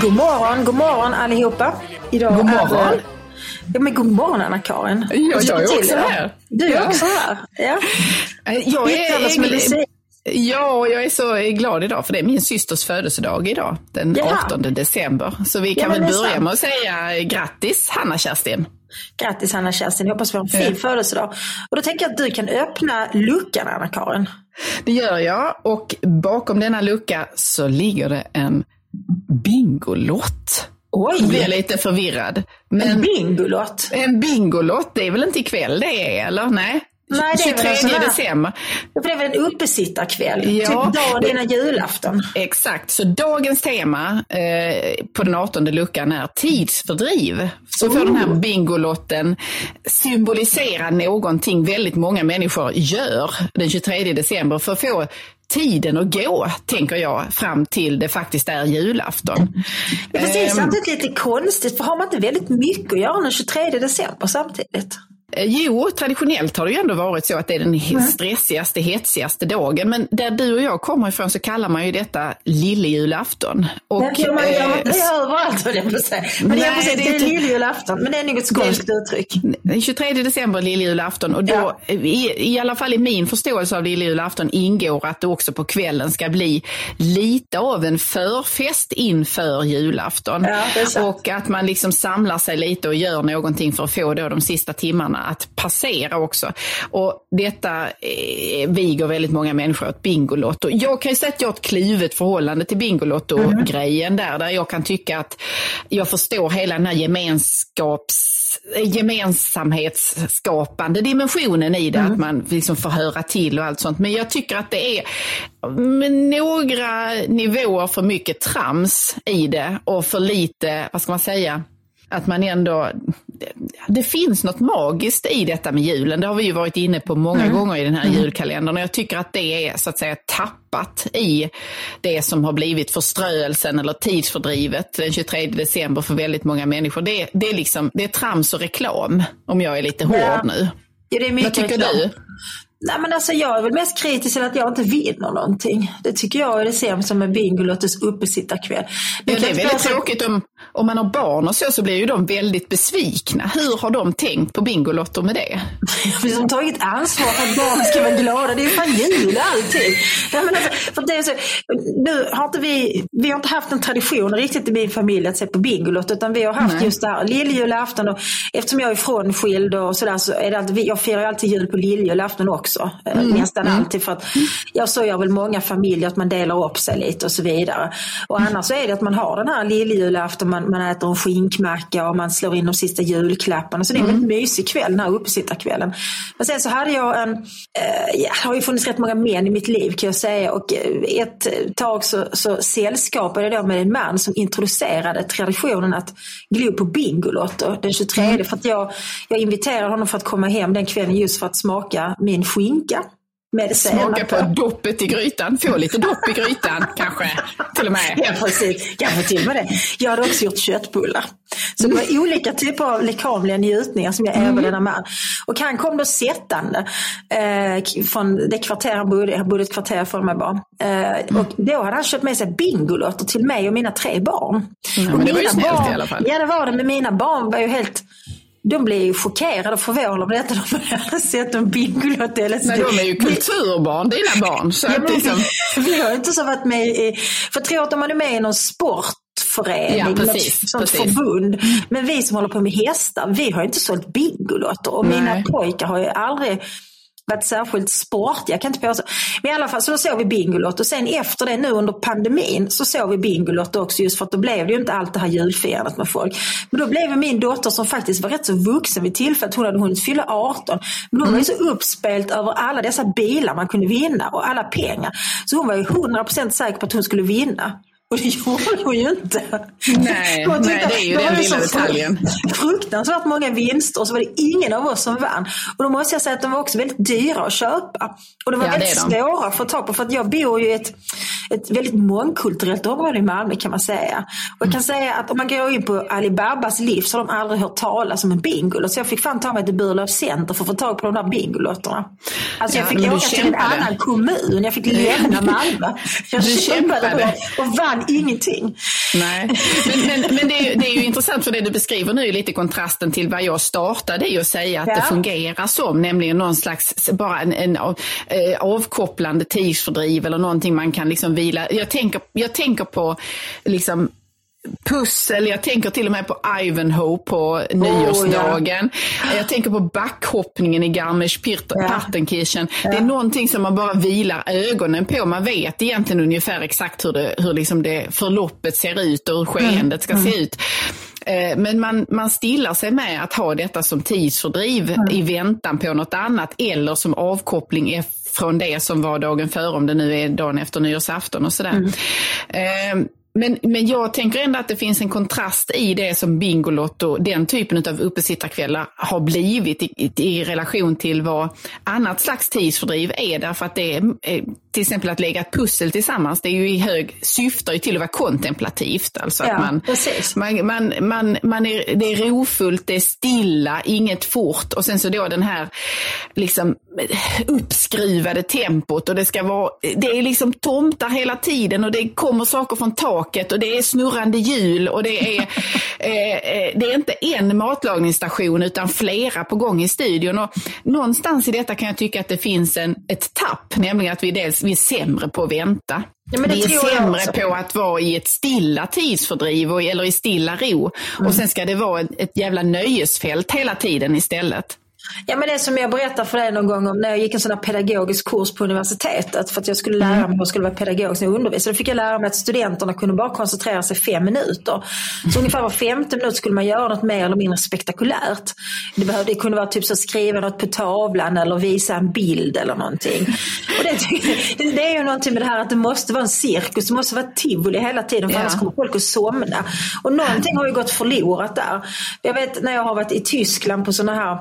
God morgon, god morgon allihopa. Idag God morgon. Är det... Ja, men god morgon Anna-Karin. Ja, jag är också det? här. Du är Ja. också här. Ja. Jag Yttrandets medicin. är, ja, jag är så glad idag för det är min systers födelsedag idag, den Jaha. 18 december. Så vi kan men väl börja med att säga grattis Hanna-Kerstin. Grattis Hanna-Kerstin, jag hoppas vi har en fin Ja. födelsedag. Och då tänker jag att du kan öppna luckan Anna-Karin. Det gör jag och bakom denna lucka så ligger det en Bingolott. Oj, Jag blir lite förvirrad. en Men bingolott. en Bingolott, det är väl inte ikväll det är, eller? Nej? Nej, det är väl 23 en sån här- december. Det väl en uppesittarkväll? Ja, typ dagen innan julafton. Exakt, så dagens tema eh, på den 18 luckan är tidsfördriv. Så får den här Bingolotten symbolisera någonting väldigt många människor gör den 23 december för att få tiden att gå, tänker jag, fram till det faktiskt är julafton. Det är precis Ehm, samtidigt lite konstigt, för har man inte väldigt mycket att göra den 23 december samtidigt? Eh, Jo, traditionellt har det ju ändå varit så att det är den he- stressigaste, hetsigaste dagen. Men där du och jag kommer ifrån så kallar man ju detta lillejulafton. Och, Det gör man, man, eh, överallt höll jag på att säga. Men Nej, precis, det är lilljulafton, men det är nog ett skånskt uttryck. Den 23 december är lilljulafton och då, Ja. i, i alla fall i min förståelse av lilljulafton, ingår att det också på kvällen ska bli lite av en förfest inför julafton. Ja, och att man liksom samlar sig lite och gör någonting för att få då de sista timmarna att passera också. Och detta eh, viger väldigt många människor åt Bingolotto. Jag kan ju säga att jag har ett kluvet förhållande till Bingolotto-grejen där, där jag kan tycka att jag förstår hela den här gemenskaps gemensamhetsskapande dimensionen i det, att man liksom får höra till och allt sånt. Men jag tycker att det är med några nivåer för mycket trams i det och för lite, vad ska man säga, att man ändå, det, det finns något magiskt i detta med julen. Det har vi ju varit inne på många gånger i den här julkalendern och jag tycker att det är så att säga tappat i det som har blivit förströelsen eller tidsfördrivet den 23 december för väldigt många människor. Det, det är liksom, det är trams och reklam om jag är lite hård Ja. nu. Ja, det är mycket Vad tycker reklam. du? Nej, men alltså, jag är väl mest kritisk till att jag inte vinner någonting. Det tycker jag är det sämsta med Bingolottos uppesittarkväll. Nu Ja, det är väldigt tråkigt om, om man har barn och så, så blir ju de väldigt besvikna. Hur har de tänkt på Bingolotto med det? Vi som tagit ansvar för att barnen ska vara glada. Det är ju fan jul alltid. Nej, men alltså, för det är så, nu har inte vi, vi har inte haft en tradition riktigt i min familj att se på Bingolotto. Utan vi har haft Nej. just det här lilljulafton. Och eftersom jag är frånskild och sådär så är det alltid, jag firar alltid jul på lilljulafton också. eh, Nästan alltid. För att, ja, så gör väl många familjer att man delar upp sig lite och så vidare. Och annars så är det att man har den här lilljulafton. Man, man äter en skinkmacka och man slår in de sista julklapparna. Så det är en väldigt mysig kväll, den här uppesittarkvällen. Men sen så hade jag en, eh, ja, det har ju funnits rätt många män i mitt liv kan jag säga. Och eh, ett tag så, så sällskapade jag då med en man som introducerade traditionen att glo på Bingolotto den 23. För att jag, jag inviterade honom för att komma hem den kvällen just för att smaka min skinka. Med Smaka på doppet i grytan. Få lite dopp i grytan kanske, till och med. Ja, precis. Kanske till och med det. Jag hade också gjort köttbullar. Så det var olika typer av lekamliga njutningar som jag erbjöd denna man. Och han kom då sättande eh, från det kvarter han bodde. Han bodde ett kvarter från mig bara. Eh, och då hade han köpt med sig Bingolotter till mig och mina tre barn. Ja, och men det var ju snällt barn, i alla fall. Ja, det var det. Men mina barn var ju helt de blev ju chockerade och förvånade över detta. De hade sett en Bingolott. eller så- Men de är ju kulturbarn, dina barn. Så Ja, liksom, vi, har inte så varit med i, för jag tror att man är med i någon sportförening, Ja, något precis, sånt precis. förbund. Men vi som håller på med hästar, vi har inte sålt bingolotter. Och mina Nej. pojkar har ju aldrig varit särskilt sportiga, jag kan inte påstå. Men i alla fall så då såg vi Bingolotto. Och sen efter det nu under pandemin så såg vi Bingolotto också just för att då blev det ju inte allt det här julfirandet med folk. Men då blev min dotter som faktiskt var rätt så vuxen vid tillfället, hon hade hunnit fylla 18. Men hon var ju så uppspelt över alla dessa bilar man kunde vinna och alla pengar. Så hon var ju 100% säker på att hon skulle vinna. Och det gjorde hon ju inte. Nej, Hon nej, tyckte- det är ju den lilla detaljen. Fruktansvärt många vinster och så var det ingen av oss som vann. Och då måste jag säga att de var också väldigt dyra att köpa. Och de var Ja, väldigt de. svåra att få tag på. För att jag bor ju i ett, ett väldigt mångkulturellt område i Malmö kan man säga. Och jag kan säga att om man går in på Alibabas liv så har de aldrig hört talas om en bingolott. Så jag fick fan ta mig till Burlöf center för att få tag på de där bingolotterna. Alltså jag Ja, fick åka till en annan kommun. Jag fick lämna Malmö. Jag Du kämpade. och, och vann ingenting. Nej, men, men, men det, är, ju- det är ju intressant för det du beskriver nu är lite kontrasten till vad jag startade i att säga att Ja. det fungerar som, nämligen någon slags, bara en, en eh, avkopplande tidsfördriv eller någonting man kan liksom vila. Jag tänker, jag tänker på liksom pussel, jag tänker till och med på Ivanhoe på nyårsdagen. Jag tänker på backhoppningen i Garmisch-Partenkirchen. Det är någonting som man bara vilar ögonen på. Man vet egentligen ungefär exakt hur, det, hur liksom det förloppet ser ut och hur skeendet ska se ut. Eh, Men man, man stillar sig med att ha detta som tidsfördriv i väntan på något annat eller som avkoppling e- från det som var dagen före, om det nu är dagen efter nyårsafton och sådär. Eh, men, men jag tänker ändå att det finns en kontrast i det som Bingolotto, den typen av uppesittarkvällar har blivit i, i, i relation till vad annat slags tidsfördriv är. Därför att det är eh, till exempel att lägga ett pussel tillsammans, det är ju i hög, syftar ju till att vara kontemplativt. Alltså Ja, att man, precis. man, man, man, man är, det är rofullt, det är stilla, inget fort och sen så då den här liksom uppskruvade tempot och det ska vara, det är liksom tomtar hela tiden och det kommer saker från taket och det är snurrande hjul och det är, eh, eh, det är inte en matlagningsstation utan flera på gång i studion. Och någonstans i detta kan jag tycka att det finns en, ett tapp, nämligen att vi dels vi är sämre på att vänta. Ja, vi är sämre på att vara i ett stilla tidsfördriv och, eller i stilla ro. Mm. Och sen ska det vara ett, ett jävla nöjesfält hela tiden istället. Ja men det som jag berättade för dig någon gång om när jag gick en sån här pedagogisk kurs på universitetet för att jag skulle lära mig hur jag skulle vara pedagogisk när jag undervisade. Då fick jag lära mig att studenterna kunde bara koncentrera sig fem minuter. Så ungefär var femte minut skulle man göra något mer eller mindre spektakulärt. Det, behövde, det kunde vara typ så skriva något på tavlan eller visa en bild eller någonting. Det, är ju någonting med det här att det måste vara en cirkus, det måste vara tivoli hela tiden för Ja. annars kommer folk att somna. Och någonting har ju gått förlorat där. Jag vet när jag har varit i Tyskland på sådana här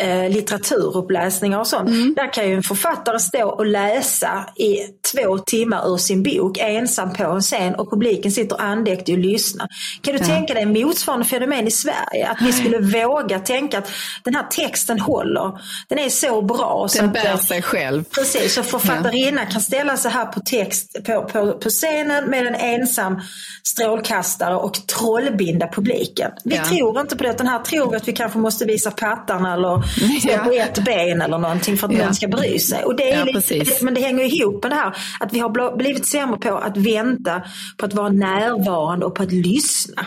eh, litteraturuppläsningar och sånt. Mm. Där kan ju en författare stå och läsa i två timmar ur sin bok ensam på en scen och publiken sitter andäkt och lyssnar. Kan du tänka dig motsvarande fenomen i Sverige? Att vi skulle våga tänka att den här texten håller. Den är så bra. så Den att, bär eh, sig själv. Precis, så författarinnan kan ställa sig här på text på, på, på scenen med en ensam strålkastare och trollbinda publiken. Vi Ja. tror inte på det, utan här tror vi att vi kanske måste visa pattarna eller stå på ett ben eller någonting för att Ja. någon ska bry sig. Och det är Ja, lite, men det hänger ihop med det här att vi har bl- blivit sämre på att vänta, på att vara närvarande och på att lyssna.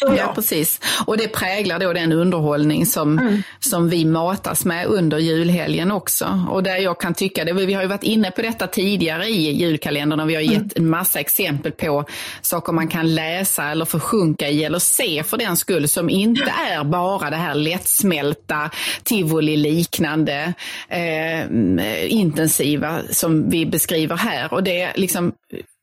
Tror Ja, precis. Och det präglar då den underhållning som, Mm. som vi matas med under julhelgen också. Och där jag kan tycka, det, vi har ju varit inne på detta tidigare i julkalendern och vi har Mm. gett en massa exempel på saker man kan läsa eller försjunka i eller se för den skull som inte är bara det här lättsmälta, tivoli-liknande, eh, intensiva som vi beskriver här. Och det liksom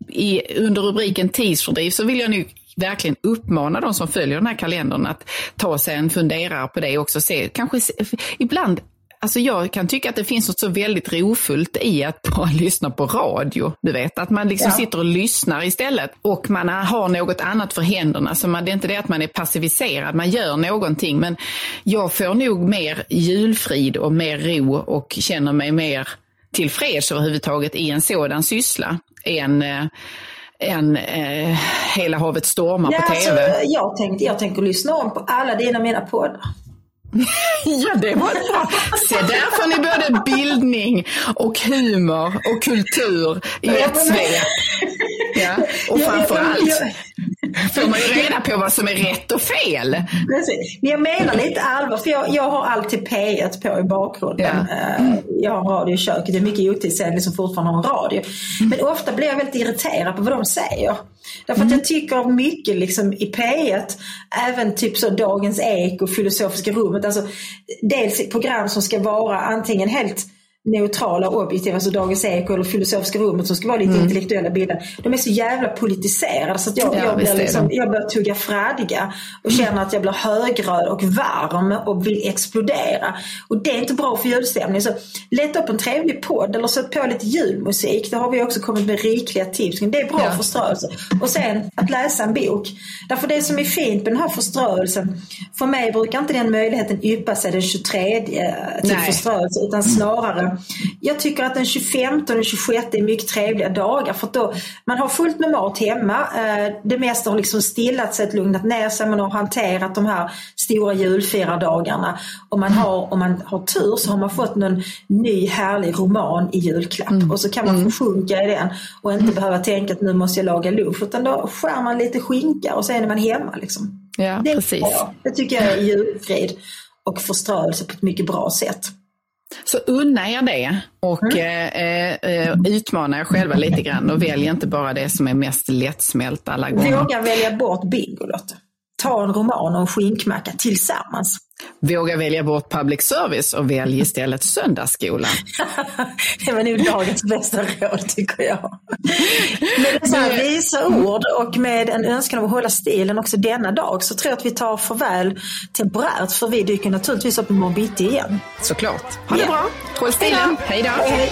i, under rubriken tidsfördriv så vill jag nu verkligen uppmana de som följer den här kalendern att ta sig en funderare på det också. Se, kanske se, ibland Alltså jag kan tycka att det finns något så väldigt rofullt i att bara lyssna på radio. Du vet, att man liksom Ja. sitter och lyssnar istället. Och man har något annat för händerna. Så man, det är inte det att man är passiviserad, man gör någonting. Men jag får nog mer julfrid och mer ro och känner mig mer tillfreds överhuvudtaget i en sådan syssla än eh, än eh, Hela havet stormar Ja, på alltså, TV. jag, tänkte, jag tänker lyssna om på alla dina mina poddar. Ja, det var bra. Se, där får ni både bildning och humor och kultur i ett svep. Ja, och framförallt. Får man ju reda på vad som är rätt och fel. Precis. Men jag menar lite allvar, för jag, jag har alltid P1 på i bakgrunden. Ja. Eh, Jag har radio i köket, det är mycket otidsenligt som fortfarande har en radio. Men ofta blir jag väldigt irriterad på vad de säger. Därför att jag tycker mycket liksom i P1, även typ så Dagens Eko, Filosofiska rummet, alltså dels program som ska vara antingen helt neutrala och objektiva, alltså Dagens Eko eller Filosofiska rummet som ska vara lite mm. intellektuella bilder. De är så jävla politiserade så att jag, ja, jag, blir liksom, jag börjar tugga fradga och mm. känner att jag blir högröd och varm och vill explodera. Och det är inte bra för julstämning. Så leta upp en trevlig podd eller sätt på lite julmusik. Det har vi också kommit med rikliga tips. Det är bra ja. förströelse. Och sen att läsa en bok. Därför det som är fint med den här förströelsen, för mig brukar inte den möjligheten yppa sig den 23 till Nej. förströelse utan snarare jag tycker att den 25 och den 26 är mycket trevliga dagar för då man har fullt med mat hemma. Eh, det mesta har liksom stillat sig, lugnat ner sig. Man har hanterat de här stora julfirardagarna och man har, om man har tur så har man fått någon ny härlig roman i julklapp mm. och så kan man mm. få sjunka i den och inte mm. behöva tänka att nu måste jag laga lunch utan då skär man lite skinka och sen är man hemma. Liksom. Ja, det, precis. Bra. det tycker jag är julfrid och förströelse på ett mycket bra sätt. Så unna er det och mm. eh, eh, utmana er själva lite grann och välj inte bara det som är mest lättsmält alla gånger. Våga välja bort Bingolotto. Ta en roman och en skinkmacka tillsammans. Våga välja bort public service och välj istället söndagsskolan. det var nog dagens bästa råd tycker jag. Med dessa visa ord och med en önskan om att hålla stilen också denna dag så tror jag att vi tar farväl temporärt för vi dyker naturligtvis upp imorgon bitti igen. Såklart. Ha det yeah. bra. Håll stilen. Hej då. Hej,